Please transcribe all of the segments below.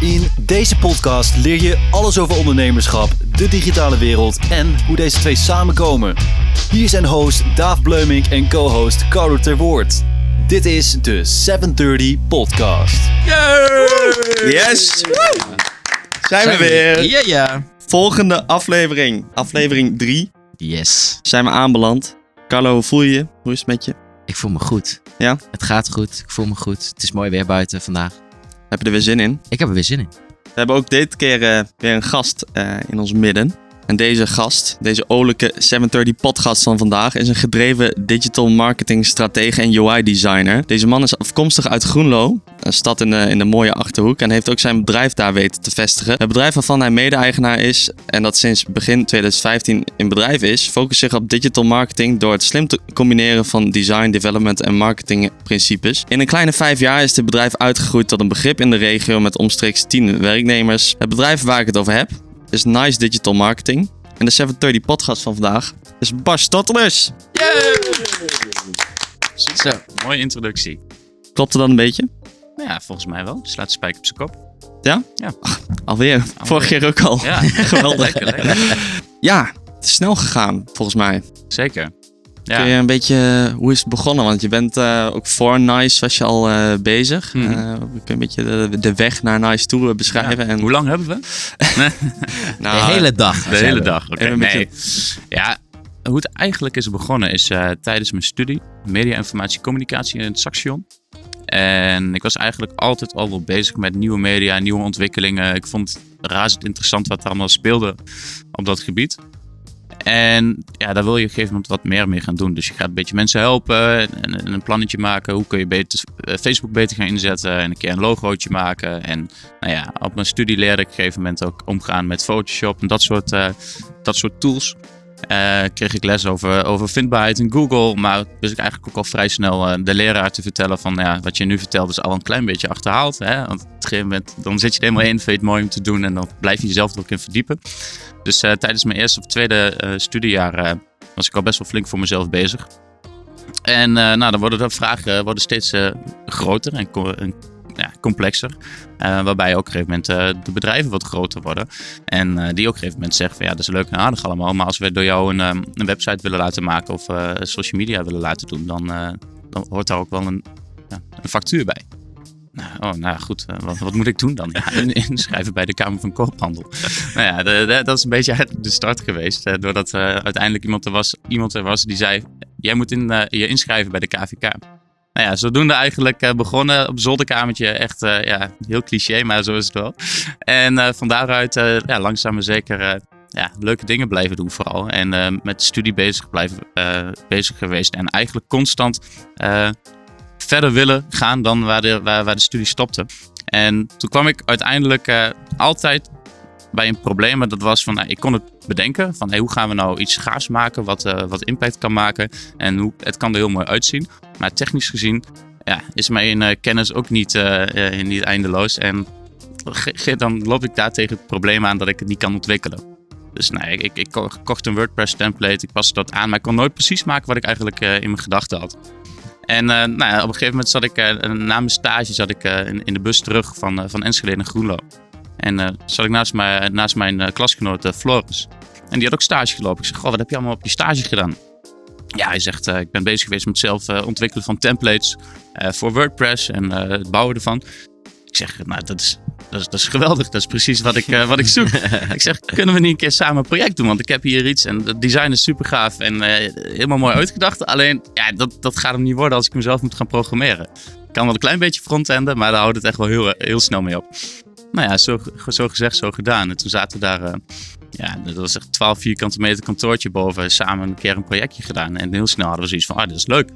In deze podcast leer je alles over ondernemerschap, de digitale wereld en hoe deze twee samenkomen. Hier zijn host Daaf Bleumink en co-host Carlo Terwoord. Dit is de 730 Podcast. Yes! Zijn we weer. Ja, ja. Volgende aflevering, aflevering 3, Yes. zijn we aanbeland. Carlo, hoe voel je je? Hoe is het met je? Ik voel me goed. Ja? Het gaat goed. Ik voel me goed. Het is mooi weer buiten vandaag. Heb je er weer zin in? Ik heb er weer zin in. We hebben ook dit keer eh, weer een gast eh, in ons midden. En deze gast, deze olijke 730 podcast van vandaag, is een gedreven digital marketing stratege en UI designer. Deze man is afkomstig uit Groenlo, een stad in de, in de mooie Achterhoek, en heeft ook zijn bedrijf daar weten te vestigen. Het bedrijf waarvan hij mede-eigenaar is en dat sinds begin 2015 in bedrijf is, focust zich op digital marketing door het slim te combineren van design, development en marketingprincipes. In een kleine vijf jaar is dit bedrijf uitgegroeid tot een begrip in de regio met omstreeks 10 werknemers. Het bedrijf waar ik het over heb is Nice Digital Marketing. En de 730 podcast van vandaag is Bas. Super. Zo. Mooie introductie. Klopt er dan een beetje? Ja, volgens mij wel. Slaat de spijker op zijn kop. Ja? Ja. Alweer. Vorige keer ook al. Ja, Geweldig. lekker, lekker. Ja, het is snel gegaan volgens mij. Zeker. Kun je Ja, een beetje, hoe is het begonnen? Want je bent eh, ook voor Nice was je al eh, bezig. Eh, kun je een beetje de, de weg naar Nice toe eh, beschrijven? En, Hoe lang hebben we? nou, de hele dag. De hele dag. Oké, nee. Ja, hoe het eigenlijk is begonnen is eh, tijdens mijn studie media, informatie, communicatie in het Saxion. En ik was eigenlijk altijd al wel bezig met nieuwe media, nieuwe ontwikkelingen. Ik vond het razend interessant wat er allemaal speelde op dat gebied. En ja, daar wil je op een gegeven moment wat meer mee gaan doen. Dus je gaat een beetje mensen helpen en, en een plannetje maken. Hoe kun je beter, eh, Facebook beter gaan inzetten en een keer een logootje maken. En nou ja, op mijn studie leerde ik op een gegeven moment ook omgaan met Photoshop en dat soort, eh, dat soort tools. Eh, kreeg ik les over, over vindbaarheid in Google. Maar wist ik eigenlijk ook al vrij snel eh, de leraar te vertellen van ja, wat je nu vertelt is al een klein beetje achterhaald. Hè? Want op een gegeven moment dan zit je er helemaal in, vind je het mooi om te doen en dan blijf je jezelf er ook in verdiepen. Dus eh, tijdens mijn eerste of tweede studiejaar was ik al best wel flink voor mezelf bezig. En nou, dan worden de vragen worden steeds groter en, en complexer. Eh, waarbij ook op een gegeven moment eh, de bedrijven wat groter worden. En eh, die ook op een gegeven moment zeggen van ja, dat is leuk en aardig allemaal. Maar als we door jou een, ehm, een website willen laten maken of social media willen laten doen, dan, dan hoort daar ook wel een, ja, een factuur bij. Nou, oh, nou goed. wat, wat moet ik doen dan? Ja, in- inschrijven bij de Kamer van Koophandel. nou ja, dat is een beetje de start geweest. doordat uiteindelijk iemand er, was, iemand er was die zei... Jij moet in, je inschrijven bij de KVK. Nou ja, zodoende eigenlijk eh, begonnen op zolderkamertje. Echt eh, ja, heel cliché, maar zo is het wel. En eh, van daaruit ja, langzaam maar zeker ja, leuke dingen blijven doen vooral. En eh, met studie bezig, blijven, bezig geweest. En eigenlijk constant verder willen gaan dan waar de, waar, waar de studie stopte. En toen kwam ik uiteindelijk altijd bij een probleem. En dat was van, nou, ik kon het bedenken van hoe gaan we nou iets gaafs maken wat, eh, wat impact kan maken. En hoe, het kan er heel mooi uitzien. Maar technisch gezien ja, is mijn eh, kennis ook niet, eh, niet eindeloos. En dan loop ik daar tegen het probleem aan dat ik het niet kan ontwikkelen. Dus ik, ik, ik ko- kocht een WordPress template, ik paste dat aan, maar ik kon nooit precies maken wat ik eigenlijk in mijn gedachten had. En nou, op een gegeven moment zat ik, na mijn stage, zat ik in, in de bus terug van, van Enschede naar Groenlo. En eh, zat ik naast, mijn naast mijn eh, klasgenoot eh, Floris. En die had ook stage gelopen. Ik zeg, goh, wat heb je allemaal op je stage gedaan? Ja, hij zegt, ik ben bezig geweest met het zelf ontwikkelen van templates voor WordPress en het bouwen ervan. Ik zeg, nou, dat is, dat is, dat is geweldig. Dat is precies wat ik, wat ik zoek. ik zeg, kunnen we niet een keer samen een project doen? Want ik heb hier iets en het design is super gaaf en helemaal mooi uitgedacht. Alleen, ja, dat, dat gaat hem niet worden als ik mezelf moet gaan programmeren. Ik kan wel een klein beetje frontenden, maar daar houdt het echt wel heel, heel snel mee op. Nou ja, zo, gezegd, zo gedaan. En toen zaten we daar, eh, ja, dat was echt 12 vierkante meter kantoortje boven, samen een keer een projectje gedaan. En heel snel hadden we zoiets van, ah, dit is leuk.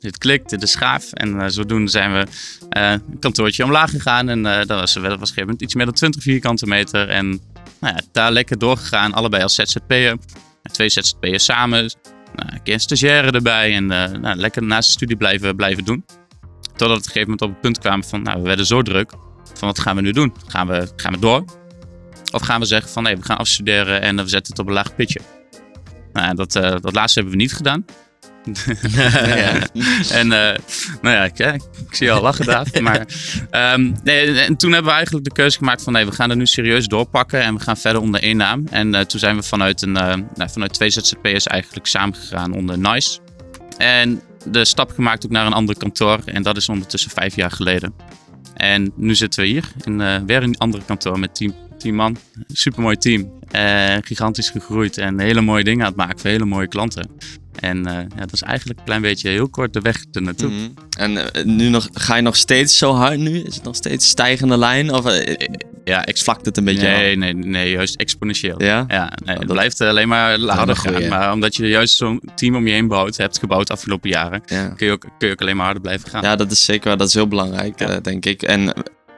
Dit klikt, dit is gaaf. En eh, zodoende zijn we eh, een kantoortje omlaag gegaan. En dat was, dat was op een gegeven moment iets meer dan 20 vierkante meter. En nou ja, daar lekker doorgegaan, allebei als ZZP'er. Twee ZZP'ers samen. Nou, een keer een stagiaire erbij. En nou, lekker naast de studie blijven, blijven doen. Totdat we op een gegeven moment op het punt kwamen van, nou, we werden zo druk. Van wat gaan we nu doen? Gaan we, gaan we door? Of gaan we zeggen van nee, we gaan afstuderen en we zetten het op een laag pitje? Nou, dat, eh, dat laatste hebben we niet gedaan. Ja. En eh, nou ja, ik, ik zie je al lachen, Daaf. Maar ehm, nee, en toen hebben we eigenlijk de keuze gemaakt van nee, we gaan er nu serieus doorpakken en we gaan verder onder één naam. En eh, toen zijn we vanuit, een, eh, nou, vanuit twee ZZP'ers eigenlijk samengegaan onder Nice. En de stap gemaakt ook naar een ander kantoor. En dat is ondertussen vijf jaar geleden. En nu zitten we hier in eh, weer een ander kantoor met tien, tien man. Supermooi team. Eh, gigantisch gegroeid en hele mooie dingen aan het maken voor hele mooie klanten. En eh, ja, dat is eigenlijk een klein beetje heel kort de weg ernaartoe. Mhm. En eh, nu nog, ga je nog steeds zo hard nu? Is het nog steeds stijgende lijn? Of Ja, ik vlakt het een beetje nee, nee, nee, juist exponentieel. Ja? Ja, nee, dat- blijft alleen maar harder gaan. Maar omdat je juist zo'n team om je heen bouwt, hebt gebouwd de afgelopen jaren, Ja. kun je ook, kun je ook alleen maar harder blijven gaan. Ja, dat is zeker dat is heel belangrijk, Ja. denk ik. En,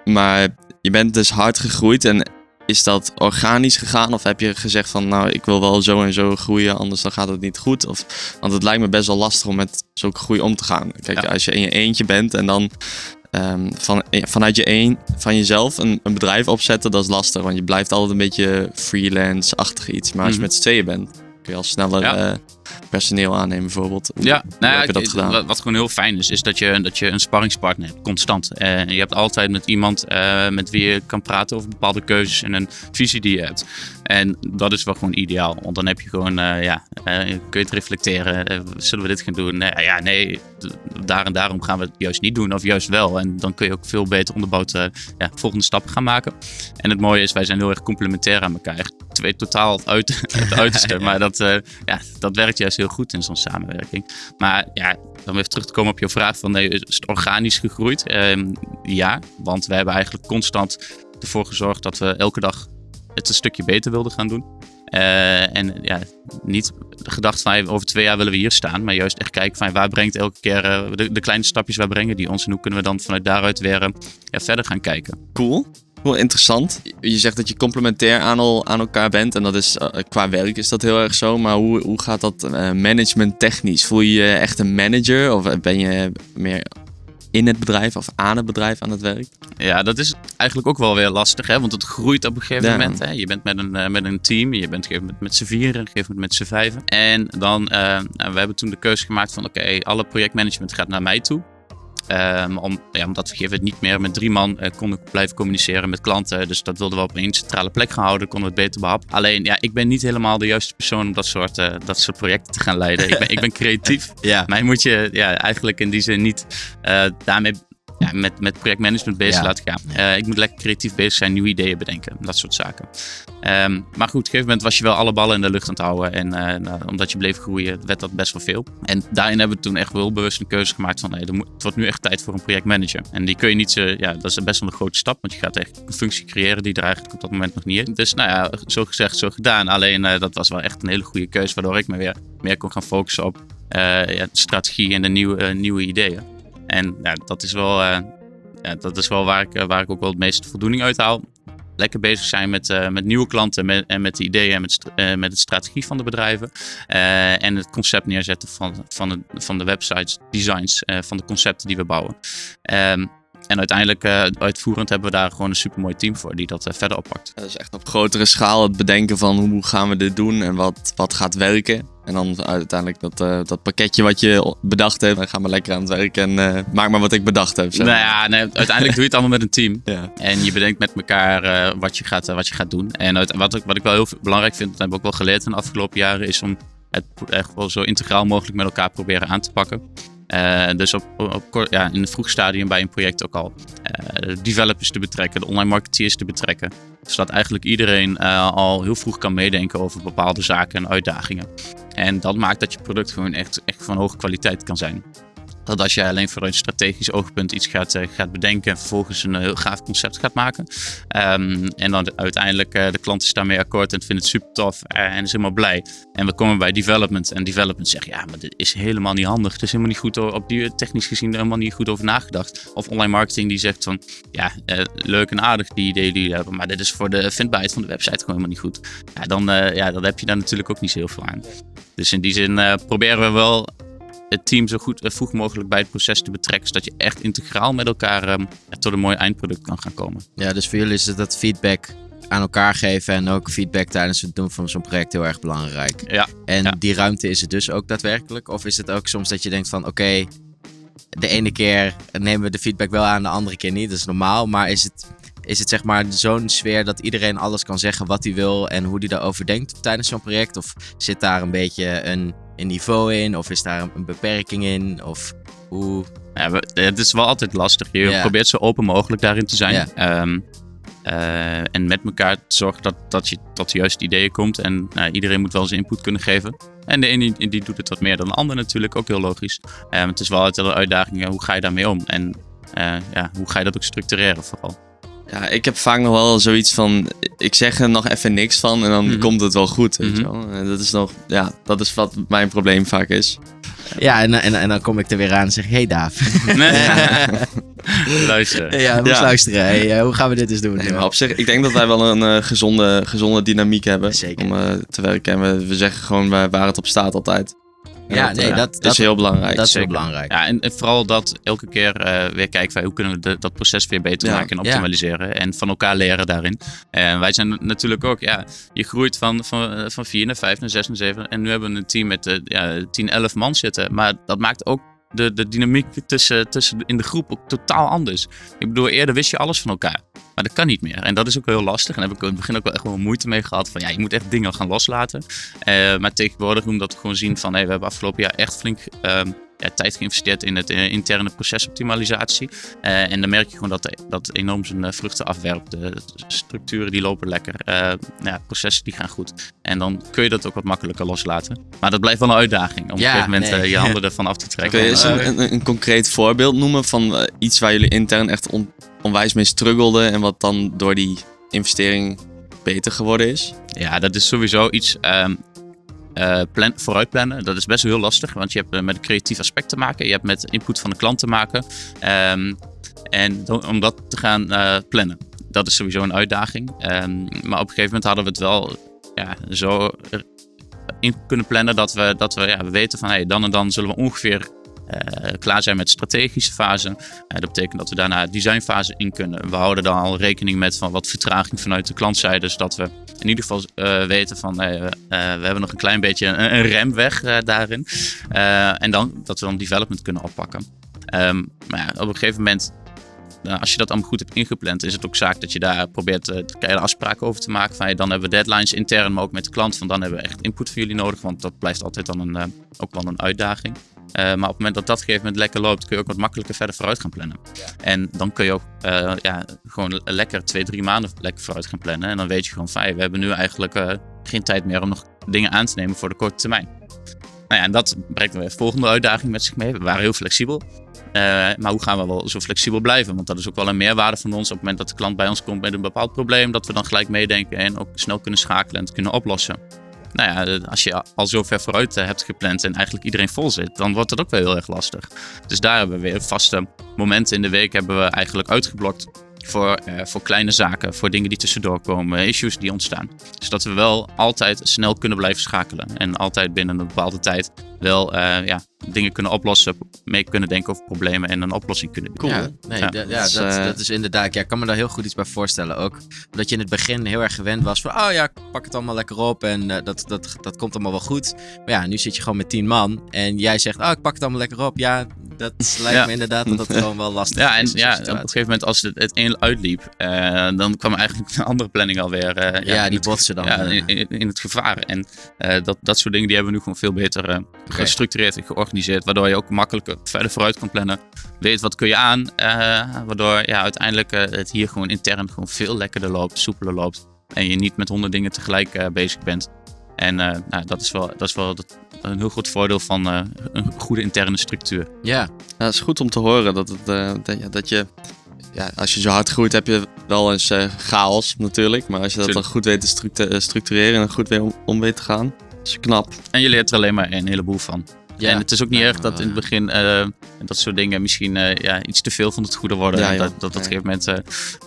maar je bent dus hard gegroeid en is dat organisch gegaan? Of heb je gezegd van, nou, ik wil wel zo en zo groeien, anders dan gaat het niet goed? Of, want het lijkt me best wel lastig om met zulke groei om te gaan. Kijk, Ja. als je in je eentje bent en dan ehm, van, vanuit je een, van jezelf een, een bedrijf opzetten, dat is lastig. Want je blijft altijd een beetje freelance-achtig iets. Maar als je Mhm. met z'n tweeën bent, kun je al sneller Ja. eh, personeel aannemen bijvoorbeeld. Hoe- Ja, nou ja, heb je dat gedaan? Wat, wat gewoon heel fijn is, is dat je, dat je een sparringspartner hebt, constant. En je hebt altijd met iemand eh, met wie je kan praten over bepaalde keuzes en een visie die je hebt. En dat is wel gewoon ideaal, want dan heb je gewoon, eh, ja, eh, kun je het reflecteren. Eh, zullen we dit gaan doen? Nee, ja, nee, daar en daarom gaan we het juist niet doen, of juist wel. En dan kun je ook veel beter onderbouwd eh, ja, volgende stappen gaan maken. En het mooie is, wij zijn heel erg complementair aan elkaar. Twee totaal het, uit, het uiterste, maar dat, eh, ja, dat werkt juist heel goed in zo'n samenwerking. Maar ja, om even terug te komen op je vraag van nee, is het organisch gegroeid? Ehm, ja, want we hebben eigenlijk constant ervoor gezorgd dat we elke dag het een stukje beter wilden gaan doen. Eh, en ja, niet gedacht van hey, over twee jaar willen we hier staan, maar juist echt kijken van waar brengt elke keer eh, de, de kleine stapjes, waar brengen die ons en hoe kunnen we dan vanuit daaruit weer eh, ja, verder gaan kijken. Cool. Cool, interessant. Je zegt dat je complementair aan, al, aan elkaar bent. En dat is eh, qua werk is dat heel erg zo. Maar hoe, hoe gaat dat eh, management technisch? Voel je je echt een manager? Of ben je meer in het bedrijf of aan het bedrijf aan het werk? Ja, dat is eigenlijk ook wel weer lastig, hè? want het groeit op een gegeven Ja. moment. Hè? Je bent met een, eh, met een team, je bent gegeven moment met z'n vieren, op een gegeven moment met z'n vijven. En dan, nou, we hebben toen de keuze gemaakt van, oké, alle projectmanagement gaat naar mij toe. Ehm, om, ja, omdat we moment niet meer met drie man eh, konden blijven communiceren met klanten. Dus dat wilden we op één centrale plek gaan houden, konden we het beter behappen. Alleen, ja, ik ben niet helemaal de juiste persoon om dat soort, eh, dat soort projecten te gaan leiden. ik, ben, ik ben creatief. Ja. Mij moet je ja, eigenlijk in die zin niet eh, daarmee met, met projectmanagement bezig Ja. laten gaan. Eh, ik moet lekker creatief bezig zijn, nieuwe ideeën bedenken, dat soort zaken. Ehm, maar goed, op een gegeven moment was je wel alle ballen in de lucht aan het houden. En eh, nou, omdat je bleef groeien, werd dat best wel veel. En daarin hebben we toen echt wel bewust een keuze gemaakt van... Nee, er moet- het wordt nu echt tijd voor een projectmanager. En die kun je niet zo... Ja, dat is best wel een grote stap. Want je gaat echt een functie creëren die er eigenlijk op dat moment nog niet is. Dus nou ja, zo gezegd, zo gedaan. Alleen eh, dat was wel echt een hele goede keuze. Waardoor ik me weer meer kon gaan focussen op ja, strategie en de nieuwe, nieuwe ideeën. En ja, dat is wel, eh, ja, dat is wel waar, ik, eh, waar ik ook wel het meeste voldoening uit haal. Lekker bezig zijn met, eh, met nieuwe klanten met, en met de ideeën en met, eh, met de strategie van de bedrijven. En het concept neerzetten van, van, de, van de websites, designs, van de concepten die we bouwen. Ehm, en uiteindelijk, uitvoerend, hebben we daar gewoon een supermooi team voor die dat verder oppakt. Dat is echt op grotere schaal het bedenken van hoe gaan we dit doen en wat, wat gaat werken. En dan uiteindelijk dat, eh, dat pakketje wat je bedacht hebt, dan gaan we lekker aan het werk en eh, maak maar wat ik bedacht heb. zeg Nou maar. ja, nee, uiteindelijk doe je het allemaal met een team. Ja. En je bedenkt met elkaar eh, wat, je gaat, wat je gaat doen. En uit, wat, ik, wat ik wel heel belangrijk vind, dat heb ik ook wel geleerd in de afgelopen jaren, is om het echt wel zo integraal mogelijk met elkaar proberen aan te pakken. Eh, dus op, op, ja, in een vroeg stadium bij een project ook al eh, de developers te betrekken, de online marketeers te betrekken. Zodat eigenlijk iedereen eh, al heel vroeg kan meedenken over bepaalde zaken en uitdagingen. En dat maakt dat je product gewoon echt, echt van hoge kwaliteit kan zijn. Dat als jij alleen vanuit een strategisch oogpunt iets gaat, eh, gaat bedenken en vervolgens een eh, heel gaaf concept gaat maken. ehm, en dan uiteindelijk eh, de klant is daarmee akkoord en vindt het super tof en is helemaal blij. En we komen bij development en development zegt ja, maar dit is helemaal niet handig. Het is helemaal niet goed op die technisch gezien helemaal niet goed over nagedacht. Of online marketing die zegt van ja, leuk en aardig die ideeën die jullie hebben, maar dit is voor de vindbaarheid van de website gewoon helemaal niet goed. Ja, dan, ja, dan heb je daar natuurlijk ook niet zo heel veel aan. Dus in die zin proberen we wel het team zo goed, eh, vroeg mogelijk bij het proces te betrekken. Zodat je echt integraal met elkaar ehm, tot een mooi eindproduct kan gaan komen. Ja, dus voor jullie is het dat feedback aan elkaar geven en ook feedback tijdens het doen van zo'n project heel erg belangrijk. Ja, En ja. die ruimte is het dus ook daadwerkelijk? Of is het ook soms dat je denkt van oké, de ene keer nemen we de feedback wel aan, de andere keer niet. Dat is normaal. Maar is het, is het zeg maar zo'n sfeer dat iedereen alles kan zeggen wat hij wil en hoe hij daarover denkt tijdens zo'n project? Of zit daar een beetje een, een niveau in? Of is daar een, beperking in? Of hoe... Ja, we- het is wel altijd lastig. Je probeert zo open mogelijk daarin te zijn. Ehm, eh, en met elkaar te zorgen dat, dat je tot de juiste ideeën komt. En nou, iedereen moet wel zijn input kunnen geven. En de ene die, die doet het wat meer dan de ander natuurlijk, ook heel logisch. Ehm, het is wel altijd een uitdaging, ja, hoe ga je daarmee om? En eh, ja, hoe ga je dat ook structureren vooral? Ja, ik heb vaak nog wel zoiets van, ik zeg er nog even niks van en dan Mhm. komt het wel goed, weet je Mhm. wel. En dat is nog, ja, dat is wat mijn probleem vaak is. Ja, en, en, en dan kom ik er weer aan en zeg hey Daaf. Luister. ja, moest Ja. luisteren. Hey, eh, hoe gaan we dit eens doen? Nee, maar op zich, ik denk dat wij wel een eh, gezonde, gezonde dynamiek hebben Zeker. om eh, te werken. En we, we zeggen gewoon waar, waar het op staat altijd. Ja, dat, nee, eh, dat- is dat- heel belangrijk. dat is heel belangrijk. Ja, en, en vooral dat elke keer eh, weer kijken wij hoe kunnen we de- dat proces weer beter Ja. maken en Ja. optimaliseren. En van elkaar leren daarin. En wij zijn natuurlijk ook, ja, je groeit van, van, eh, van 4 naar 5 naar 6 naar 7. En nu hebben we een team met eh, ja, 10, 11 man zitten. Maar dat maakt ook de, de dynamiek tussen, tussen in de groep ook totaal anders. Ik bedoel, eerder wist je alles van elkaar. Maar dat kan niet meer. En dat is ook heel lastig. En daar heb ik in het begin ook wel echt wel moeite mee gehad. Van ja, je moet echt dingen gaan loslaten. Eh, maar tegenwoordig, omdat we gewoon zien van hey, we hebben afgelopen jaar echt flink ehm, ja, tijd geïnvesteerd in het eh, interne procesoptimalisatie. Eh, en dan merk je gewoon dat dat enorm zijn eh, vruchten afwerpt. De structuren die lopen lekker. Eh, ja, processen die gaan goed. En dan kun je dat ook wat makkelijker loslaten. Maar dat blijft wel een uitdaging. Om op een gegeven moment nee. eh, je handen ervan af te trekken. Kun je eens Eh, een, een, concreet voorbeeld noemen van eh, iets waar jullie intern echt on- onwijs mee struggelden en wat dan door die investering beter geworden is? Ja, dat is sowieso iets. ehm eh, plan, vooruit plannen, dat is best wel heel lastig. Want je hebt eh, met een creatief aspect te maken. Je hebt met input van de klant te maken. Ehm, en om dat te gaan eh, plannen, dat is sowieso een uitdaging. Ehm, maar op een gegeven moment hadden we het wel ja, zo in kunnen plannen dat we, dat we, ja, we weten van hey, dan en dan zullen we ongeveer klaar zijn met de strategische fase. Eh, dat betekent dat we daarna de designfase in kunnen. We houden dan al rekening met van wat vertraging vanuit de klantzijde, zodat we in ieder geval eh, weten van eh, eh, we hebben nog een klein beetje een, een remweg eh, daarin. Eh, en dan dat we dan development kunnen oppakken. Ehm, maar ja, op een gegeven moment, als je dat allemaal goed hebt ingepland, is het ook zaak dat je daar probeert eh kleine afspraken over te maken. Van, dan hebben we deadlines intern, maar ook met de klant. Van dan hebben we echt input van jullie nodig, want dat blijft altijd dan een, eh, ook wel een uitdaging. Eh, maar op het moment dat dat gegeven moment lekker loopt, kun je ook wat makkelijker verder vooruit gaan plannen. En dan kun je ook eh, ja, gewoon lekker twee, drie maanden lekker vooruit gaan plannen. En dan weet je gewoon van, hey, we hebben nu eigenlijk eh, geen tijd meer om nog dingen aan te nemen voor de korte termijn. Nou ja, en dat brengt weer de volgende uitdaging met zich mee. We waren heel flexibel. Maar hoe gaan we wel zo flexibel blijven? Want dat is ook wel een meerwaarde van ons. Op het moment dat de klant bij ons komt met een bepaald probleem, dat we dan gelijk meedenken en ook snel kunnen schakelen en het kunnen oplossen. Nou ja, als je al zo ver vooruit eh, hebt gepland en eigenlijk iedereen vol zit, dan wordt het ook wel heel erg lastig. Dus daar hebben we weer vaste momenten in de week hebben we eigenlijk uitgeblokt voor, eh, voor kleine zaken, voor dingen die tussendoor komen, issues die ontstaan. Zodat we wel altijd snel kunnen blijven schakelen en altijd binnen een bepaalde tijd wel eh, ja, dingen kunnen oplossen, mee kunnen denken over problemen en een oplossing kunnen bieden. Ja, nee, Ja. da- ja, Dat is, dat, eh, dat is inderdaad. Ja, ik kan me daar heel goed iets bij voorstellen. Ook omdat je in het begin heel erg gewend was van, oh ja, ik pak het allemaal lekker op en eh, dat, dat, dat komt allemaal wel goed. Maar ja, nu zit je gewoon met tien man en jij zegt, oh, ik pak het allemaal lekker op. Ja, dat lijkt Ja. me inderdaad dat dat gewoon wel lastig Ja, en is. ja, op een gegeven moment als het, het een uitliep, eh, dan kwam eigenlijk een andere planning alweer. eh, Ja, in die het- botsen dan. Ja, in, in- in het gevaar. En eh, dat, dat soort dingen die hebben we nu gewoon veel beter gestructureerd en georganiseerd. Waardoor je ook makkelijker verder vooruit kan plannen. Weet wat kun je aan. eh, waardoor ja, uiteindelijk eh, het hier gewoon intern gewoon veel lekkerder loopt, soepeler loopt. En je niet met honderd dingen tegelijk eh, bezig bent. En nou, dat is wel, dat is wel dat- een heel goed voordeel van een goede interne structuur. Ja, Ja, het is goed om te horen dat, het, dat, ja, dat je, ja, als je zo hard groeit heb je wel eens chaos natuurlijk. Maar als je dat dan goed weet te structu- structureren en goed weer om, om weet te gaan, is knap. En je leert er alleen maar een heleboel van. ja. En het is ook niet erg dat in het begin eh, dat soort dingen misschien eh, ja, iets te veel van het goede worden. Ja, dat, dat op een gegeven moment eh,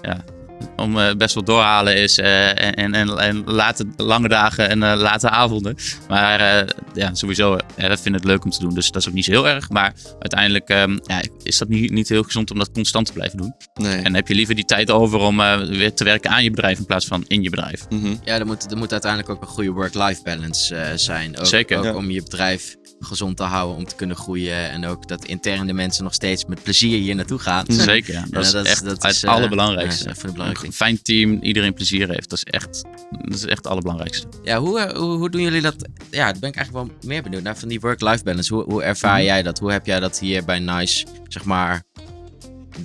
ja, om eh, best wel doorhalen is. eh, en, en, en, en late, lange dagen en eh, late avonden. Maar eh, ja, sowieso, ja, dat vind ik het leuk om te doen. Dus dat is ook niet zo heel erg. Maar uiteindelijk ehm, ja, is dat niet, niet heel gezond om dat constant te blijven doen. Nee. En heb je liever die tijd over om eh, weer te werken aan je bedrijf in plaats van in je bedrijf. Mhm. Ja, er moet, er moet uiteindelijk ook een goede work-life balance eh, zijn. Ook, Zeker. Ook Ja. om je bedrijf gezond te houden, om te kunnen groeien. En ook dat intern de mensen nog steeds met plezier hier naartoe gaan. Zeker, ja. Dat is dat is- echt dat het is, eh, allerbelangrijkste. ja, belangrijk. Een fijn team, iedereen plezier heeft. Dat is echt, dat is echt het allerbelangrijkste. Ja, hoe, eh, hoe, hoe doen jullie dat? Ja, daar ben ik eigenlijk wel meer benieuwd naar. Van die work-life balance. Hoe, hoe ervaar Mhm. jij dat? Hoe heb jij dat hier bij NICE, zeg maar,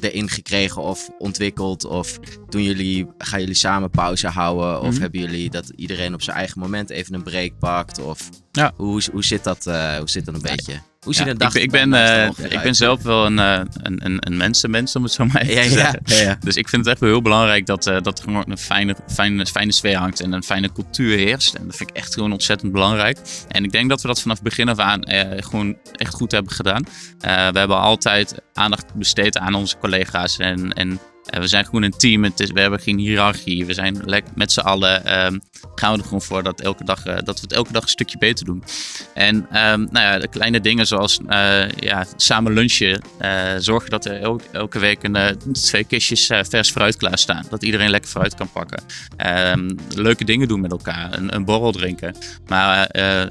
erin gekregen of ontwikkeld? Of doen jullie, gaan jullie samen pauze houden? Of Mhm. hebben jullie dat iedereen op zijn eigen moment even een break pakt? Of Ja. hoe, hoe, zit dat, eh, hoe zit dat een beetje? Hoe Ja, ziet een dag ik, ben- ik ben, eh, ik ben uit? zelf wel een, eh, een, een, een mensenmens, om het zo maar even Ja, te zeggen. Dus ik vind het echt wel heel belangrijk dat, eh, dat er gewoon een fijne, fijne, fijne sfeer hangt en een fijne cultuur heerst. En dat vind ik echt gewoon ontzettend belangrijk. En ik denk dat we dat vanaf begin af aan eh, gewoon echt goed hebben gedaan. Eh, we hebben altijd aandacht besteed aan onze collega's en, en eh, eh, we zijn gewoon een team. Het is, we hebben geen hiërarchie. We zijn met z'n allen. Ehm, gaan we er gewoon voor dat, elke dag, eh, dat we het elke dag een stukje beter doen. En ehm, nou ja, de kleine dingen zoals eh, ja, samen lunchen. Zorgen dat er elke, week een, twee kistjes vers fruit klaarstaan. Dat iedereen lekker fruit kan pakken. Ehm, leuke dingen doen met elkaar. Een, een borrel drinken. Maar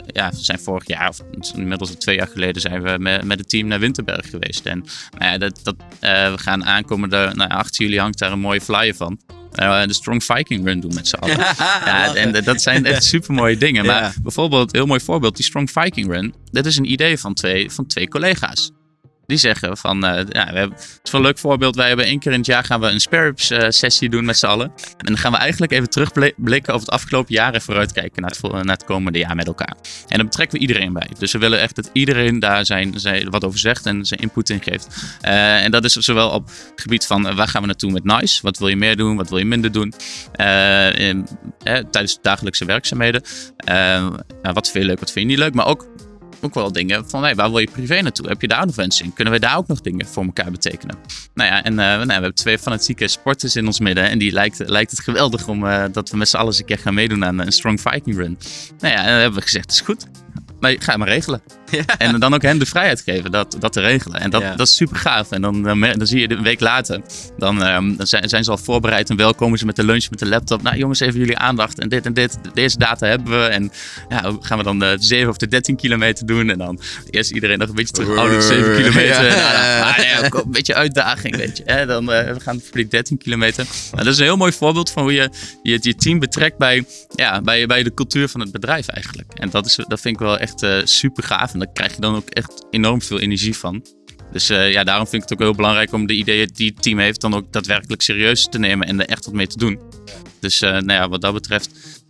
ja, we zijn vorig jaar, of inmiddels twee jaar geleden, zijn we met, met het team naar Winterberg geweest. En nou dat, dat, we gaan aankomende nou, 18 jullie hangt daar een mooie flyer van. Uh, de Strong Viking Run doen met z'n allen. ja, en dat zijn echt super mooie dingen. Maar bijvoorbeeld, heel mooi voorbeeld, die Strong Viking Run. Dat is een idee van twee, van twee collega's. Die zeggen van, eh, ja, we hebben, het is wel een leuk voorbeeld. Wij hebben één keer in het jaar gaan we een spare eh, sessie doen met z'n allen. En dan gaan we eigenlijk even terugblikken over het afgelopen jaar en vooruitkijken naar het, naar het komende jaar met elkaar. En dan betrekken we iedereen bij. Dus we willen echt dat iedereen daar zijn, zijn, wat over zegt en zijn input in geeft. Eh, en dat is zowel op het gebied van eh, waar gaan we naartoe met NICE? Wat wil je meer doen? Wat wil je minder doen? Tijdens de dagelijkse werkzaamheden. Wat vind je leuk, wat vind je niet leuk? Maar ook, ook wel dingen van hey, waar wil je privé naartoe? Heb je daar nog wensen in? Kunnen wij daar ook nog dingen voor elkaar betekenen? Nou ja, en eh, nou, we hebben twee fanatieke sporters in ons midden. En die lijkt, lijkt het geweldig om eh, dat we met z'n allen een keer gaan meedoen aan een Strong Viking Run. Nou ja, en dan hebben we gezegd, is goed. Maar ga maar regelen. En dan ook hen de vrijheid geven dat, dat te regelen. En dat, Ja. dat is super gaaf. En dan, dan, zie je een week later, dan, ehm, dan zijn, zijn ze al voorbereid en wel komen ze met de lunch, met de laptop. Nou jongens, even jullie aandacht en dit en dit. Deze data hebben we. En ja, gaan we dan de 7 of de 13 kilometer doen. En dan eerst iedereen nog een beetje terug. Die 7 kilometer. Ja. Nou, ook een beetje uitdaging, weet je. Dan eh, we gaan voor die 13 kilometer. Nou, dat is een heel mooi voorbeeld van hoe je je, je team betrekt bij, ja, bij, bij de cultuur van het bedrijf eigenlijk. En dat, is, dat vind ik wel echt eh, super gaaf. En daar krijg je dan ook echt enorm veel energie van. Dus eh, ja, daarom vind ik het ook heel belangrijk om de ideeën die het team heeft dan ook daadwerkelijk serieus te nemen en er echt wat mee te doen. Dus eh, nou ja, wat dat betreft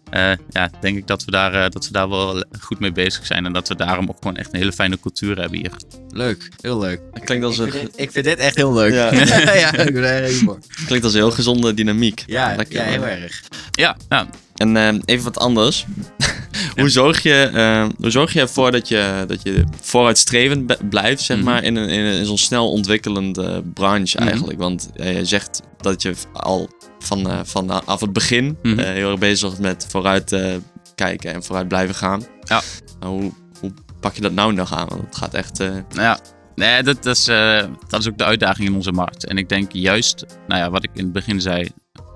eh, ja, denk ik dat we, daar, eh, dat we daar wel goed mee bezig zijn. En dat we daarom ook gewoon echt een hele fijne cultuur hebben hier. Leuk, heel leuk. Klinkt als een, Ik vind dit echt heel leuk. Ja. ja, ik ben er humor. klinkt als een heel gezonde dynamiek. Ja, Lekker, ja, man. heel erg. Ja, ja. En eh, even wat anders. hoe, zorg je, eh, hoe zorg je ervoor dat je, dat je vooruitstrevend blijft, zeg Mhm. maar, in, een, in, een, in zo'n snel ontwikkelende branche Mhm. eigenlijk? Want eh, je zegt dat je al van, eh, vanaf het begin eh, heel erg bezig was met vooruit eh, kijken en vooruit blijven gaan. Ja. Hoe, hoe pak je dat nou nog aan? Want het gaat echt... eh, ja, nee, dat, dat, is, eh, dat is ook de uitdaging in onze markt. En ik denk juist, nou ja, wat ik in het begin zei.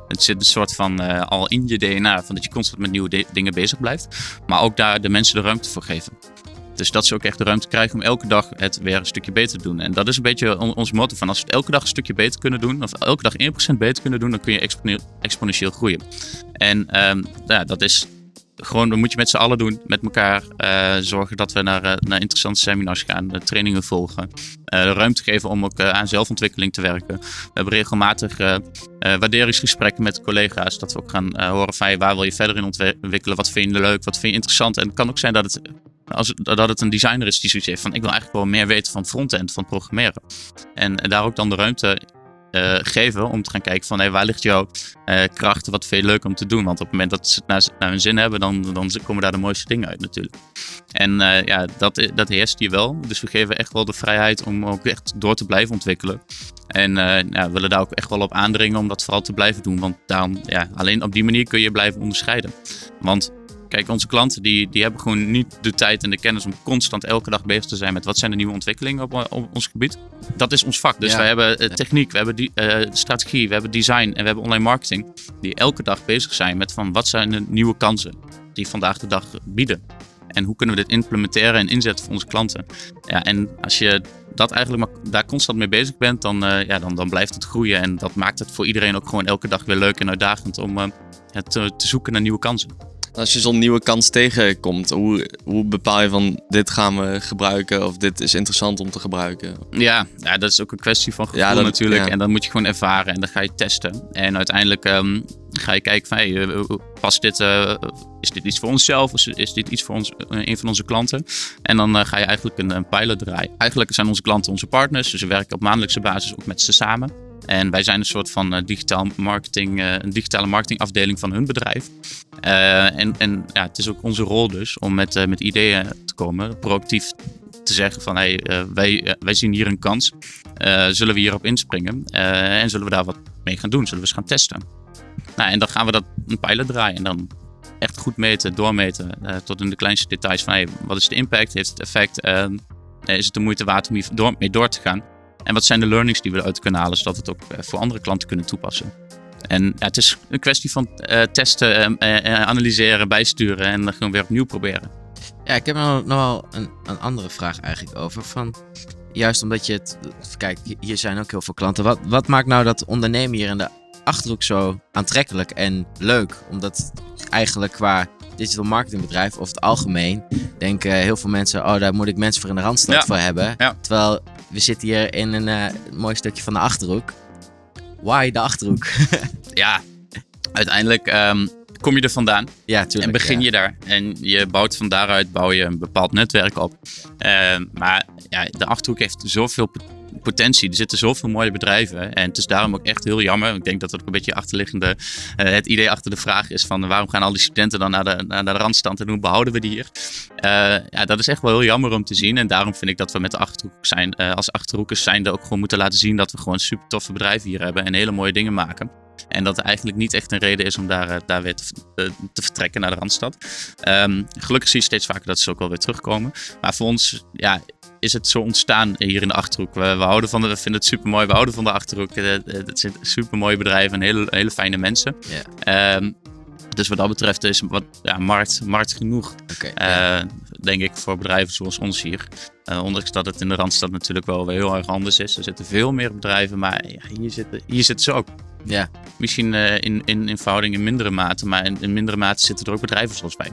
Het zit een soort van eh, al in je DNA, van dat je constant met nieuwe dingen bezig blijft. Maar ook daar de mensen de ruimte voor geven. Dus dat ze ook echt de ruimte krijgen om elke dag het weer een stukje beter te doen. En dat is een beetje on- ons motto van als we het elke dag een stukje beter kunnen doen, of elke dag 1% beter kunnen doen, dan kun je expone- exponentieel groeien. En ehm, ja, dat is gewoon, dat moet je met z'n allen doen, met elkaar. eh, zorgen dat we naar, eh, naar interessante seminars gaan, eh, trainingen volgen. de ruimte geven om ook aan zelfontwikkeling te werken. We hebben regelmatig waarderingsgesprekken met collega's. Dat we ook gaan horen van waar wil je verder in ontwikkelen? Wat vind je leuk? Wat vind je interessant? En het kan ook zijn dat het, als, dat het een designer is die zoiets heeft van ik wil eigenlijk wel meer weten van frontend, van programmeren. En, en daar ook dan de ruimte eh, geven om te gaan kijken van hey, waar ligt jouw eh, kracht, wat vind je leuk om te doen. Want op het moment dat ze het naar, hun zin hebben, dan, dan komen daar de mooiste dingen uit natuurlijk. En eh, ja, dat, dat heerst hier wel. Dus we geven echt wel de vrijheid om ook echt door te blijven ontwikkelen. En ja, willen daar ook echt wel op aandringen om dat vooral te blijven doen. Want daarom, ja, alleen op die manier kun je blijven onderscheiden. Want kijk, onze klanten die, die hebben gewoon niet de tijd en de kennis om constant elke dag bezig te zijn met wat zijn de nieuwe ontwikkelingen op, op ons gebied. Dat is ons vak. Dus Ja. wij hebben eh, techniek, we hebben die, eh, strategie, we hebben design en we hebben online marketing. Die elke dag bezig zijn met van wat zijn de nieuwe kansen die vandaag de dag bieden. En hoe kunnen we dit implementeren en inzetten voor onze klanten? Ja, en als je dat eigenlijk maar daar constant mee bezig bent, dan, eh, ja, dan, dan blijft het groeien. En dat maakt het voor iedereen ook gewoon elke dag weer leuk en uitdagend om het te zoeken naar nieuwe kansen. Als je zo'n nieuwe kans tegenkomt, hoe, hoe bepaal je van dit gaan we gebruiken of dit is interessant om te gebruiken? Ja, ja, dat is ook een kwestie van gevoel Ja, dat- natuurlijk. ja. En dan moet je gewoon ervaren en dan ga je testen. En uiteindelijk ehm, ga je kijken van, hey, eh, past dit, eh, is dit iets voor onszelf? Is, is dit iets voor ons, eh, een van onze klanten? En dan eh, ga je eigenlijk een, een pilot draaien. Eigenlijk zijn onze klanten onze partners. Dus we werken op maandelijkse basis ook met ze samen. En wij zijn een soort van eh, digitaal marketing, eh, een digitale marketingafdeling van hun bedrijf. Eh, en en ja, het is ook onze rol dus om met, met ideeën te komen, proactief te zeggen van hey, wij, wij zien hier een kans. Zullen we hierop inspringen? En zullen we daar wat mee gaan doen? Zullen we eens gaan testen? Nou, en dan gaan we dat een pilot draaien en dan echt goed meten, doormeten tot in de kleinste details van hey, wat is de impact? Heeft het effect? Eh, is het de moeite waard om hier door, mee door te gaan? En wat zijn de learnings die we eruit kunnen halen, zodat we het ook eh, voor andere klanten kunnen toepassen? En ja, het is een kwestie van eh, testen, eh, analyseren, bijsturen en dan gewoon weer opnieuw proberen. Ja, ik heb nog, nog wel een, een andere vraag eigenlijk over. Van, juist omdat je het... Kijk, hier zijn ook heel veel klanten. Wat, wat maakt nou dat ondernemen hier in de Achterhoek zo aantrekkelijk en leuk? Omdat eigenlijk qua digital marketingbedrijf of het algemeen... denken heel veel mensen... Oh, daar moet ik mensen voor in de Randstad Ja. voor hebben. Ja. Terwijl we zitten hier in een eh, mooi stukje van de Achterhoek. Why de Achterhoek? Ja, uiteindelijk ehm, kom je er vandaan. ja, tuurlijk. en begin ja. je daar. En je bouwt van daaruit bouw je een bepaald netwerk op. Ehm, maar ja, de Achterhoek heeft zoveel potentie. Er zitten zoveel mooie bedrijven. En het is daarom ook echt heel jammer. Ik denk dat dat ook een beetje achterliggende... eh, het idee achter de vraag is van... waarom gaan al die studenten dan naar de, naar de randstand en hoe behouden we die hier? Eh, ja, dat is echt wel heel jammer om te zien. En daarom vind ik dat we met de Achterhoek zijn... eh, als Achterhoekers zijnde ook gewoon moeten laten zien... dat we gewoon super toffe bedrijven hier hebben. En hele mooie dingen maken. En dat er eigenlijk niet echt een reden is om daar, daar weer te, te vertrekken naar de Randstad. Ehm, gelukkig zie je steeds vaker dat ze ook wel weer terugkomen. Maar voor ons ja, is het zo ontstaan hier in de Achterhoek. We, we, houden van de, we vinden het super mooi. We houden van de Achterhoek. Eh, eh, Het zijn super mooie bedrijven en hele, hele fijne mensen. Ehm, dus wat dat betreft is wat, ja, markt, markt genoeg. Eh, denk ik voor bedrijven zoals ons hier. Ondanks dat het in de Randstad natuurlijk wel weer heel erg anders is. Er zitten veel meer bedrijven, maar ja, hier, zitten, hier zitten ze ook. ja. Misschien in, in, in verhouding in mindere mate, maar in, in mindere mate zitten er ook bedrijven zoals wij.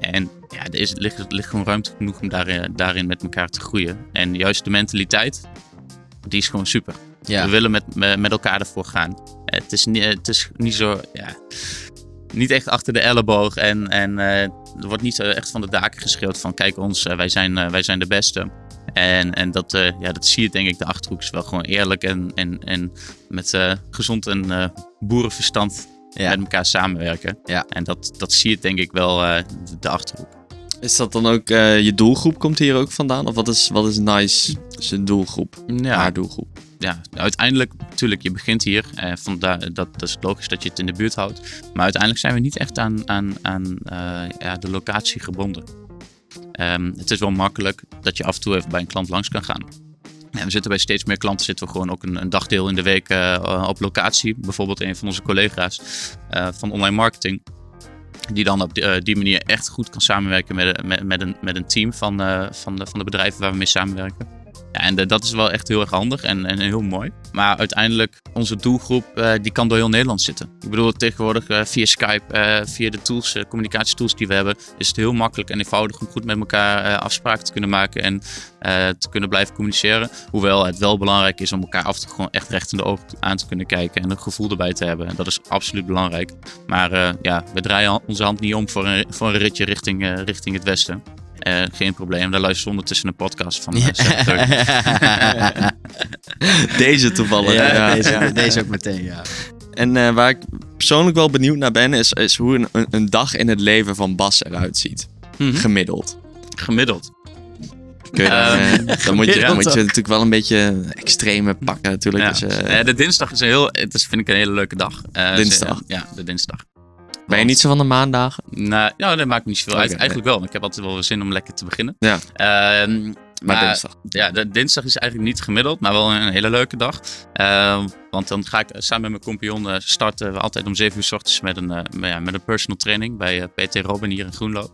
En ja, er is, ligt, ligt gewoon ruimte genoeg om daarin, daarin met elkaar te groeien. En juist de mentaliteit, die is gewoon super. ja. We willen met, met elkaar ervoor gaan. Eh, Het is, niet, het is niet zo, ja, niet echt achter de elleboog. En, en eh, er wordt niet eh, echt van de daken geschreeuwd van kijk ons, eh, wij, zijn, eh, wij zijn de beste. En, en dat, eh, ja, dat zie je denk ik de Achterhoek is wel gewoon eerlijk en, en, en met eh, gezond en eh, boerenverstand Ja. met elkaar samenwerken. Ja. En dat, dat zie je denk ik wel eh, de- Achterhoek. Is dat dan ook eh, je doelgroep? Komt hier ook vandaan? Of wat is, wat is nice? Zijn doelgroep? Ja, Haar doelgroep. ja, uiteindelijk, natuurlijk, je begint hier. Eh, vandaar, dat, dat is logisch dat je het in de buurt houdt. Maar uiteindelijk zijn we niet echt aan, aan, aan ja, de locatie gebonden. Ehm, het is wel makkelijk dat je af en toe even bij een klant langs kan gaan. En we zitten bij steeds meer klanten, zitten we gewoon ook een, een dagdeel in de week eh, op locatie. Bijvoorbeeld een van onze collega's eh, van online marketing. Die dan op die, eh, die manier echt goed kan samenwerken met, met, met, een, met een team van, van, de, van de bedrijven waar we mee samenwerken. Ja, en dat is wel echt heel erg handig en, en heel mooi. Maar uiteindelijk, onze doelgroep, eh, die kan door heel Nederland zitten. Ik bedoel, tegenwoordig eh, via Skype, eh, via de tools, communicatietools die we hebben, is het heel makkelijk en eenvoudig om goed met elkaar afspraken te kunnen maken en te kunnen blijven communiceren. Hoewel het wel belangrijk is om elkaar af toe gewoon echt recht in de ogen aan te kunnen kijken en een gevoel erbij te hebben. En dat is absoluut belangrijk. Maar ja, we draaien onze hand niet om voor een, voor een ritje richting, richting het westen. Eh, geen probleem, daar luister je ondertussen een podcast van. eh, 730. Deze toevallig. Ja, ja. Deze, deze ook meteen, ja. En eh, waar ik persoonlijk wel benieuwd naar ben, is, is hoe een, een, dag in het leven van Bas eruit ziet. Mhm. Gemiddeld. Gemiddeld. Kun je dan, Ehm, eh, dan moet je, moet natuurlijk wel een beetje extreme pakken natuurlijk. Ja. Dus, de dinsdag is een heel, het is, vind ik een hele leuke dag. Eh, Dinsdag? ze- ja, de dinsdag. Ben je niet zo van de maandagen? Nou, ja, dat maakt me niet zoveel uit. Eigenlijk wel, want ik heb altijd wel zin om lekker te beginnen. Ja. Ehm, Maar maar dinsdag. ja, de dinsdag is eigenlijk niet gemiddeld, maar wel een hele leuke dag. Ehm, want dan ga ik samen met mijn compagnon eh, starten we altijd om 7 uur s ochtends met een, eh, met- ja, met een personal training bij eh, PT Robin hier in Groenlo.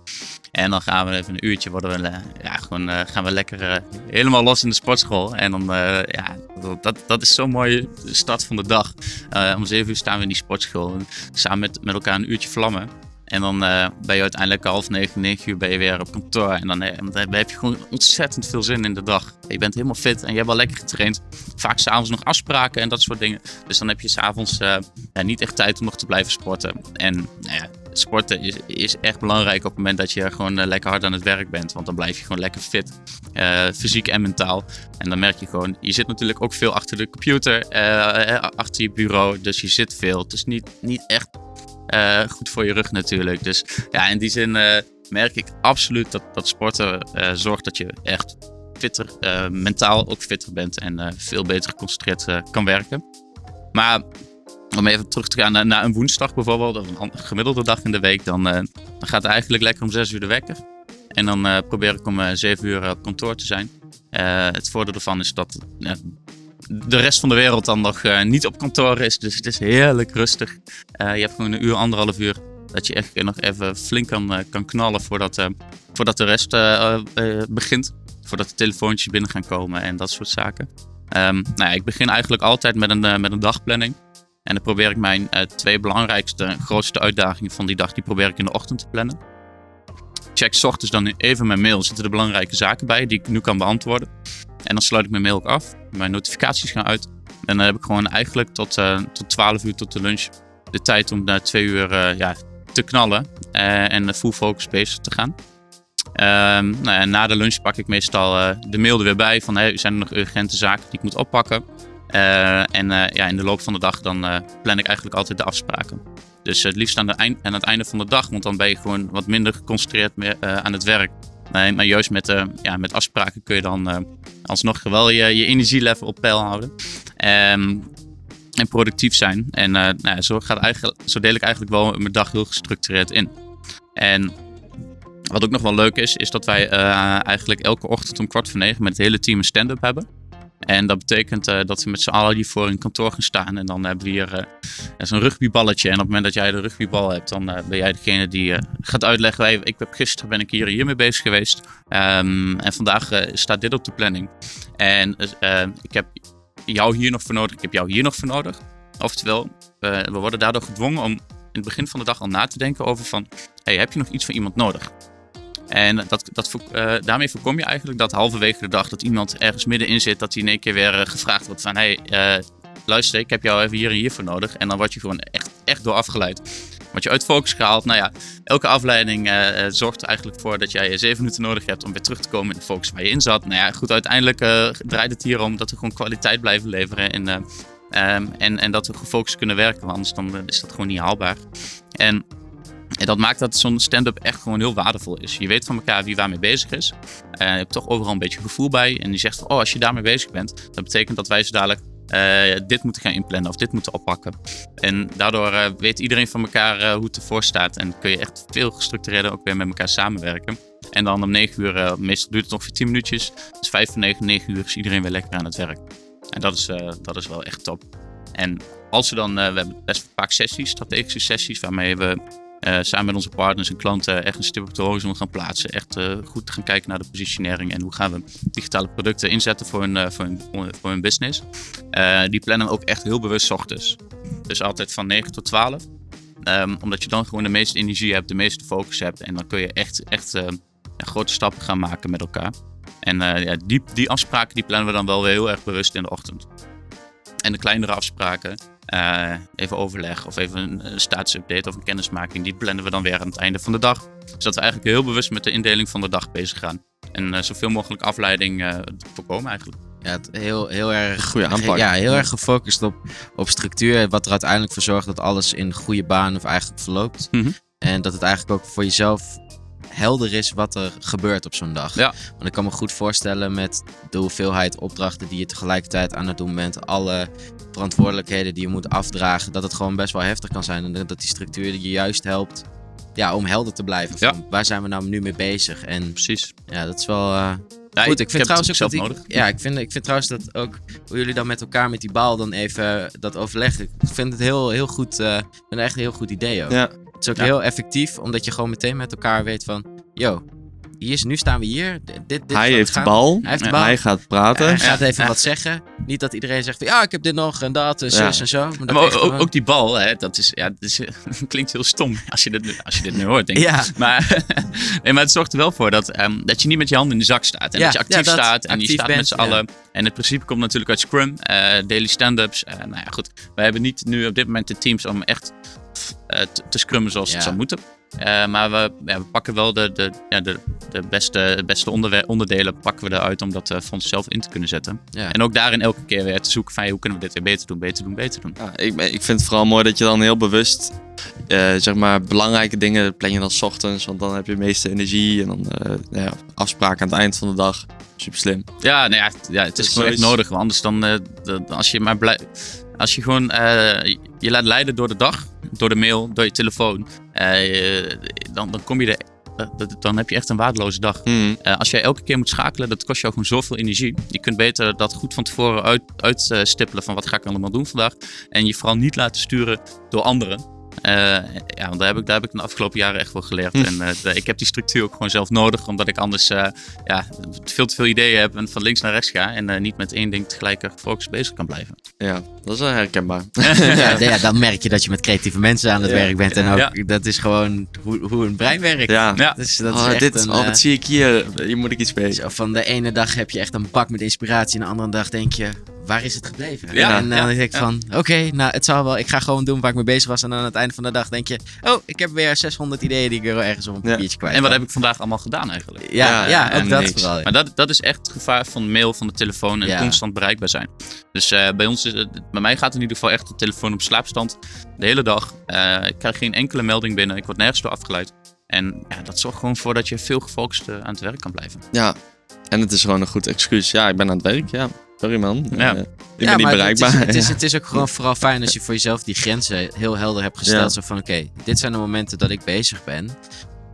En dan gaan we even een uurtje, worden we, eh, ja, gewoon, eh, gaan we lekker eh, helemaal los in de sportschool. En dan, eh, ja, dat, dat is zo'n mooie start van de dag. Eh, om 7 uur staan we in die sportschool, en samen met, met elkaar een uurtje vlammen. En dan eh, ben je uiteindelijk half negen, negen uur ben je weer op kantoor. En dan, eh, dan heb je gewoon ontzettend veel zin in de dag. Je bent helemaal fit en je hebt wel lekker getraind. Vaak s'avonds nog afspraken en dat soort dingen. Dus dan heb je s'avonds uh, niet echt tijd om nog te blijven sporten. En nou sporten is, is echt belangrijk op het moment dat je gewoon lekker hard aan het werk bent. Want dan blijf je gewoon lekker fit. Fysiek en mentaal. En dan merk je gewoon, je zit natuurlijk ook veel achter de computer, achter je bureau. Dus je zit veel. Het is niet, niet echt uh, goed voor je rug natuurlijk. Dus ja, in die zin uh, merk ik absoluut dat, dat sporten uh, zorgt dat je echt fitter, mentaal ook fitter bent en veel beter geconcentreerd kan werken. Maar om even terug te gaan naar, een woensdag bijvoorbeeld, of een gemiddelde dag in de week, dan, dan gaat het eigenlijk lekker om 6 uur de wekker. En dan probeer ik om 7 uur op kantoor te zijn. het voordeel ervan is dat de rest van de wereld dan nog uh, niet op kantoor is. Dus het is heerlijk rustig. Uh, je hebt gewoon een uur, anderhalf uur dat je echt nog even flink kan, uh, kan knallen voordat, voordat de rest begint. Voordat de telefoontjes binnen gaan komen en dat soort zaken. Um, nou ja, ik begin eigenlijk altijd met een, met een dagplanning. En dan probeer ik mijn twee belangrijkste grootste uitdagingen van die dag, die probeer ik in de ochtend te plannen. Check ochtends dan even mijn mail, zitten er belangrijke zaken bij die ik nu kan beantwoorden. En dan sluit ik mijn mail ook af. Mijn notificaties gaan uit. En dan heb ik gewoon eigenlijk tot, uh, tot 12 uur tot de lunch de tijd om na twee uur uh, ja, te knallen. Uh, en full focus bezig te gaan. Um, nou ja, na de lunch pak ik meestal de mail er weer bij. Van hey, zijn er nog urgente zaken die ik moet oppakken. en ja, in de loop van de dag dan plan ik eigenlijk altijd de afspraken. Dus het liefst aan, de eind, aan het einde van de dag. Want dan ben je gewoon wat minder geconcentreerd meer, aan het werk. Nee, maar juist met, uh, ja, met afspraken kun je dan uh, alsnog wel je, je energielevel op peil houden. Um, en productief zijn. En uh, nou ja, zo, gaat eigenlijk, zo deel ik eigenlijk wel mijn dag heel gestructureerd in. En wat ook nog wel leuk is, is dat wij eigenlijk elke ochtend om kwart voor negen met het hele team een stand-up hebben. En dat betekent uh, dat we met z'n allen hier voor een kantoor gaan staan. En dan hebben we hier uh, zo'n rugbyballetje. En op het moment dat jij de rugbybal hebt, dan uh, ben jij degene die gaat uitleggen. Ik heb, gisteren ben ik hier hiermee bezig geweest. Um, en vandaag staat dit op de planning. En ik heb jou hier nog voor nodig. Ik heb jou hier nog voor nodig. Oftewel, we worden daardoor gedwongen om in het begin van de dag al na te denken over van... Hey, heb je nog iets van iemand nodig? En dat, dat, uh, daarmee voorkom je eigenlijk dat halverwege de dag dat iemand ergens middenin zit, dat hij in één keer weer uh, gevraagd wordt van hé, hey, uh, luister, ik heb jou even hier en hier voor nodig. En dan word je gewoon echt, echt door afgeleid. Word je uit focus gehaald. Nou ja, elke afleiding zorgt eigenlijk voor dat jij zeven minuten nodig hebt om weer terug te komen in de focus waar je in zat. Nou ja, goed, uiteindelijk draait het hier om dat we gewoon kwaliteit blijven leveren. En, um, en, en dat we gefocust kunnen werken, want anders dan is dat gewoon niet haalbaar. En en dat maakt dat zo'n stand-up echt gewoon heel waardevol is. Je weet van elkaar wie waarmee bezig is. Uh, je hebt toch overal een beetje gevoel bij. En die zegt oh, als je daarmee bezig bent, dat betekent dat wij zo dadelijk uh, dit moeten gaan inplannen of dit moeten oppakken. En daardoor uh, weet iedereen van elkaar hoe het ervoor staat. En kun je echt veel gestructureerder ook weer met elkaar samenwerken. En dan om 9 uur, meestal duurt het ongeveer 10 minuutjes. Dus 5 van 9, 9 uur is iedereen weer lekker aan het werk. En dat is, dat is wel echt top. En als we dan, we hebben best vaak sessies, strategische sessies, waarmee we uh, samen met onze partners en klanten echt een stip op de horizon gaan plaatsen. Echt uh, goed gaan kijken naar de positionering en hoe gaan we digitale producten inzetten voor hun, uh, voor hun, voor hun business. die plannen ook echt heel bewust ochtends. Dus altijd van 9 tot 12. Um, omdat je dan gewoon de meeste energie hebt, de meeste focus hebt. En dan kun je echt, echt grote stappen gaan maken met elkaar. En ja, die, die afspraken die plannen we dan wel weer heel erg bewust in de ochtend. En de kleinere afspraken, eh, even overleg of even een, een statusupdate of een kennismaking. Die plannen we dan weer aan het einde van de dag. Zodat we eigenlijk heel bewust met de indeling van de dag bezig gaan. En eh, zoveel mogelijk afleiding eh, voorkomen eigenlijk. Ja, het heel, heel erg. Goeie aanpak. Ja, heel erg gefocust op, op structuur. Wat er uiteindelijk voor zorgt dat alles in goede baan of eigenlijk verloopt. Mhm. En dat het eigenlijk ook voor jezelf helder is wat er gebeurt op zo'n dag. Ja. Want ik kan me goed voorstellen met de hoeveelheid opdrachten die je tegelijkertijd aan het doen bent. Alle verantwoordelijkheden die je moet afdragen. Dat het gewoon best wel heftig kan zijn. En dat die structuur je juist helpt ja, om helder te blijven. Ja. Van, waar zijn we nou nu mee bezig? En Precies. ja, dat is wel... eh, Ja, Goed, ik vind heb trouwens het ook zelf dat. Ja, ik vind, ik vind trouwens dat ook hoe jullie dan met elkaar met die bal dan even dat overleggen. Ik vind het heel, heel goed. eh, ik vind het echt een heel goed idee ook. Ja. Is ook Ja. heel effectief, omdat je gewoon meteen met elkaar weet van, yo, hier is, nu staan we hier. Dit, dit Hij heeft de bal. Hij heeft de bal. Hij gaat praten. Hij gaat even Ja. wat zeggen. Niet dat iedereen zegt van, ja, ik heb dit nog en dat en zus en zo. Maar, ook, gewoon- ook die bal, hè, dat, is, ja, dat is, klinkt heel stom als je dit, nu- als je dit nu hoort, denk ik. Ja. Maar, nee, maar het zorgt er wel voor dat, ehm, dat je niet met je handen in de zak staat. En Ja, dat je actief ja, dat staat en je staat bent, met z'n ja. allen. En het principe komt natuurlijk uit Scrum, eh, daily stand-ups. Eh, nou ja, goed. Wij hebben niet nu op dit moment de teams om echt te, te scrummen zoals het zou moeten. Eh, maar we, ja, we pakken wel de, de, ja, de, de beste, beste onderdelen pakken we eruit om dat eh, voor onszelf in te kunnen zetten. Ja. En ook daarin elke keer weer te zoeken van hey, hoe kunnen we dit weer beter doen, beter doen, beter doen. Ja, ik, ik vind het vooral mooi dat je dan heel bewust, eh, zeg maar, belangrijke dingen plan je dan 's ochtends. Want dan heb je de meeste energie en dan eh, nou ja, afspraken aan het eind van de dag. Super slim. Ja, nou ja, het- ja, het is Dus gewoon echt nodig. Want anders dan, eh, als je maar blij, als je gewoon eh, je laat leiden door de dag, door de mail, door je telefoon, eh, dan, dan kom je er, eh, dan heb je echt een waardeloze dag. Mhm. Eh, als jij elke keer moet schakelen, dat kost jou gewoon zoveel energie. Je kunt beter dat goed van tevoren uitstippelen uit, stippelen van wat ga ik allemaal doen vandaag. En je vooral niet laten sturen door anderen. Eh, ja, want daar heb, ik, daar heb ik de afgelopen jaren echt wel geleerd. Hm. En eh, ik heb die structuur ook gewoon zelf nodig, omdat ik anders eh, ja, veel te veel ideeën heb en van links naar rechts ga. En eh, niet met één ding tegelijk eh, gefocust bezig kan blijven. Ja, dat is wel herkenbaar. ja, ja, dan merk je dat je met creatieve mensen aan het Ja. werk bent. En ook, Ja. dat is gewoon hoe, hoe een brein werkt. Ja. Ja. Dus dat oh, is echt dit, een, oh, zie ik hier? Hier moet ik iets mee. Zo, van de ene dag heb je echt een bak met inspiratie. En de andere dag denk je, waar is het gebleven? Ja, en dan ja, denk ik ja. van, oké, nou het zal wel. Ik ga gewoon doen waar ik mee bezig was. En dan aan het einde van de dag denk je, oh, ik heb weer 600 ideeën die ik er ergens op een Ja. papiertje kwijt En wat heb ik vandaag allemaal gedaan eigenlijk? Ja, Ja, ook dat niks. vooral. Maar dat, dat is echt het gevaar van de mail, van de telefoon en Ja. constant bereikbaar zijn. Dus eh, bij ons is het, bij mij gaat in ieder geval echt de telefoon op slaapstand de hele dag. Eh, ik krijg geen enkele melding binnen, ik word nergens door afgeleid. En ja, dat zorgt gewoon voor dat je veel gefocust eh, aan het werk kan blijven. Ja, en het is gewoon een goed excuus. Ja, ik ben aan het werk. Ja, sorry man. Ja. Eh, ik ja, ben niet bereikbaar. Het is, het, is, het is ook gewoon vooral fijn als je voor jezelf die grenzen heel helder hebt gesteld. Zo van, oké, dit zijn de momenten dat ik bezig ben.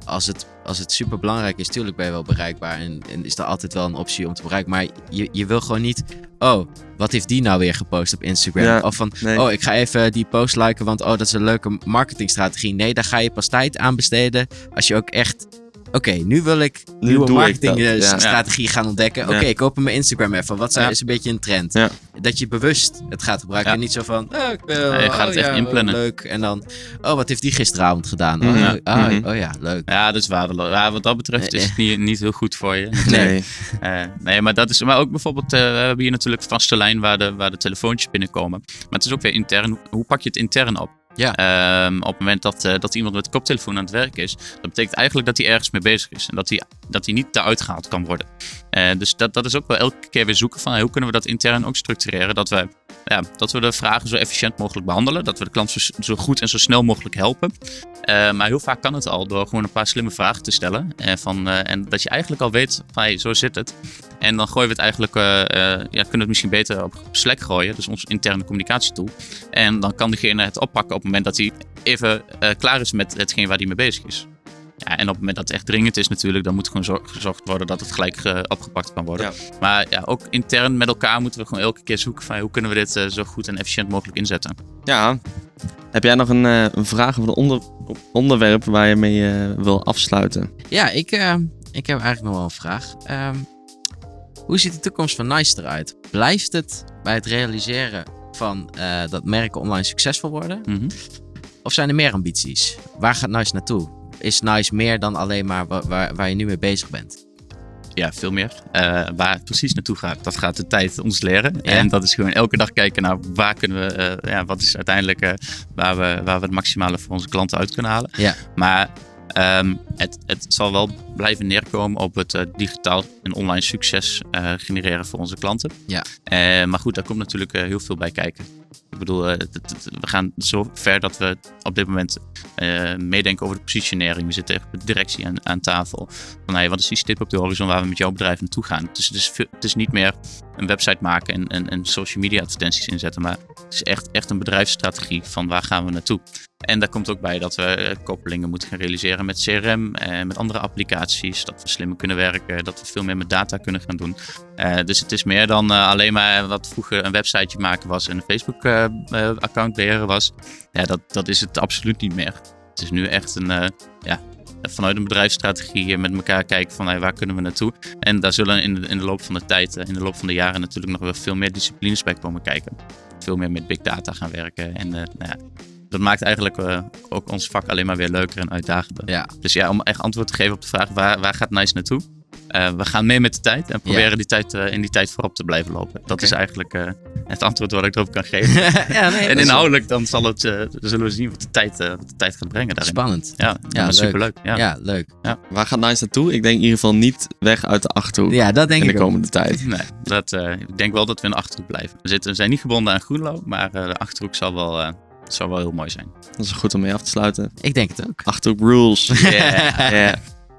Als het, als het super belangrijk is, tuurlijk ben je wel bereikbaar. En, en is er altijd wel een optie om te bereiken. Maar je, je wil gewoon niet, oh, wat heeft die nou weer gepost op Instagram? Ja, Of van, nee. oh, ik ga even die post liken, want oh, dat is een leuke marketingstrategie. Nee, daar ga je pas tijd aan besteden als je ook echt... Oké, nu wil ik Nu nieuwe marketingstrategie gaan ontdekken. Oké, ik open mijn Instagram even. Wat zijn, is een beetje een trend? Dat je bewust het gaat gebruiken. En niet zo van, oh, ik wil, je gaat oh, het echt inplannen. Leuk. En dan, oh, wat heeft die gisteravond gedaan? Oh, Mhm. oh, oh, Mhm. oh ja, leuk. Ja, dat is waardeloos. Ja, wat dat betreft is het niet, niet heel goed voor je. Nee. Eh, nee, maar dat is. Maar ook bijvoorbeeld, eh, we hebben hier natuurlijk vaste lijn waar de, waar de telefoontjes binnenkomen. Maar het is ook weer intern. Hoe pak je het intern op? Ja. Ehm, op het moment dat, eh, dat iemand met koptelefoon aan het werk is, dat betekent eigenlijk dat hij ergens mee bezig is. En dat hij, dat hij niet eruit gehaald kan worden. Eh, dus dat, dat is ook wel elke keer weer zoeken van hoe kunnen we dat intern ook structureren. Dat we, ja, dat we de vragen zo efficiënt mogelijk behandelen. Dat we de klant zo, goed en zo snel mogelijk helpen. Eh, maar heel vaak kan het al door gewoon een paar slimme vragen te stellen. Van, eh, en dat je eigenlijk al weet van hey, zo zit het. En dan gooien we het eigenlijk, eh, ja, kunnen we het misschien beter op Slack gooien. Dus onze interne communicatietool. En dan kan degene het oppakken op het moment dat hij even klaar is met hetgeen waar hij mee bezig is. Ja, en op het moment dat het echt dringend is natuurlijk, dan moet gewoon zor- gezorgd worden dat het gelijk eh, opgepakt kan worden. Ja. Maar ja, ook intern met elkaar moeten we gewoon elke keer zoeken van hoe kunnen we dit eh, zo goed en efficiënt mogelijk inzetten. Ja. Heb jij nog een, eh, een vraag of een onder, onderwerp waar je mee wil afsluiten? Ja, ik, eh, ik heb eigenlijk nog wel een vraag. Ehm, hoe ziet de toekomst van Nice eruit? Blijft het bij het realiseren van eh, dat merken online succesvol worden? Mhm. Of zijn er meer ambities? Waar gaat Nice naartoe? Is Nice meer dan alleen maar wa- waar, waar je nu mee bezig bent? Ja, veel meer. Eh, waar het precies naartoe gaat, dat gaat de tijd ons leren. Ja. En dat is gewoon elke dag kijken naar waar kunnen we, eh, ja, wat is uiteindelijk eh, waar, we, waar we het maximale voor onze klanten uit kunnen halen. Ja. Maar ehm, het, het zal wel blijven neerkomen op het digitaal en online succes genereren voor onze klanten. Ja. Maar goed, daar komt natuurlijk heel veel bij kijken. Ik bedoel, eh, we gaan zo ver dat we op dit moment eh, meedenken over de positionering. We zitten echt met de directie aan, aan tafel. Van hey, wat is die stip op de horizon waar we met jouw bedrijf naartoe gaan? Dus het is, het is niet meer een website maken en, en, social media advertenties inzetten. Maar het is echt, echt een bedrijfsstrategie van waar gaan we naartoe. En daar komt ook bij dat we eh, koppelingen moeten gaan realiseren met CRM en met andere applicaties. Dat we slimmer kunnen werken, dat we veel meer met data kunnen gaan doen. Eh, dus het is meer dan eh, alleen maar wat vroeger een websiteje maken was en een Facebook-account beheren was. Ja, dat, dat is het absoluut niet meer. Het is nu echt een, eh, vanuit een bedrijfsstrategie met elkaar kijken van hey, waar kunnen we naartoe. En daar zullen in de, in de loop van de tijd, eh, in de loop van de jaren natuurlijk nog wel veel meer disciplines bij komen kijken. Veel meer met big data gaan werken. En eh, nou ja, dat maakt eigenlijk eh, ook ons vak alleen maar weer leuker en uitdagender. Ja. Dus ja, om echt antwoord te geven op de vraag waar, waar gaat Nice naartoe? Eh, we gaan mee met de tijd en proberen die tijd, eh, in die tijd voorop te blijven lopen. Dat is eigenlijk eh, het antwoord wat ik erop kan geven. ja, nee, en inhoudelijk dan zal het, eh, zullen we zien wat de tijd, eh, wat de tijd gaat brengen daarin. Spannend. Ja, ja, leuk. superleuk. Ja. Ja, leuk. Waar gaat Nice naartoe? Ik denk in ieder geval niet weg uit de Achterhoek Ja, dat denk in de ik ook. komende tijd. Nee, dat, eh, ik denk wel dat we in de Achterhoek blijven. We, zitten, we zijn niet gebonden aan Groenlo, maar eh, de Achterhoek zal wel, eh, zal wel heel mooi zijn. Dat is goed om mee af te sluiten. Ik denk het ook. Achterhoek rules. Yeah. Ja.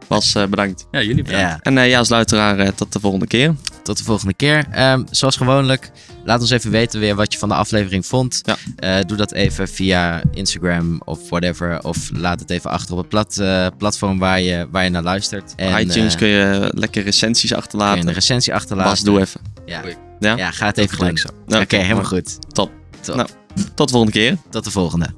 Was eh, bedankt. Ja, jullie bedankt. Ja, En eh, ja, als luisteraar, eh, tot de volgende keer. tot de volgende keer. Ehm, zoals gewoonlijk, laat ons even weten weer wat je van de aflevering vond. Ja. Eh, doe dat even via Instagram of whatever. Of laat het even achter op het plat, eh, platform waar je, waar je naar luistert. En, iTunes kun je lekker recensies kun je achterlaten. een recensie achterlaten. Bas, doe even. Ja. Ja? ja, ga het even gelijk doen. zo. Oké, helemaal goed. Top. Top. Nou. Tot de volgende keer. Tot de volgende.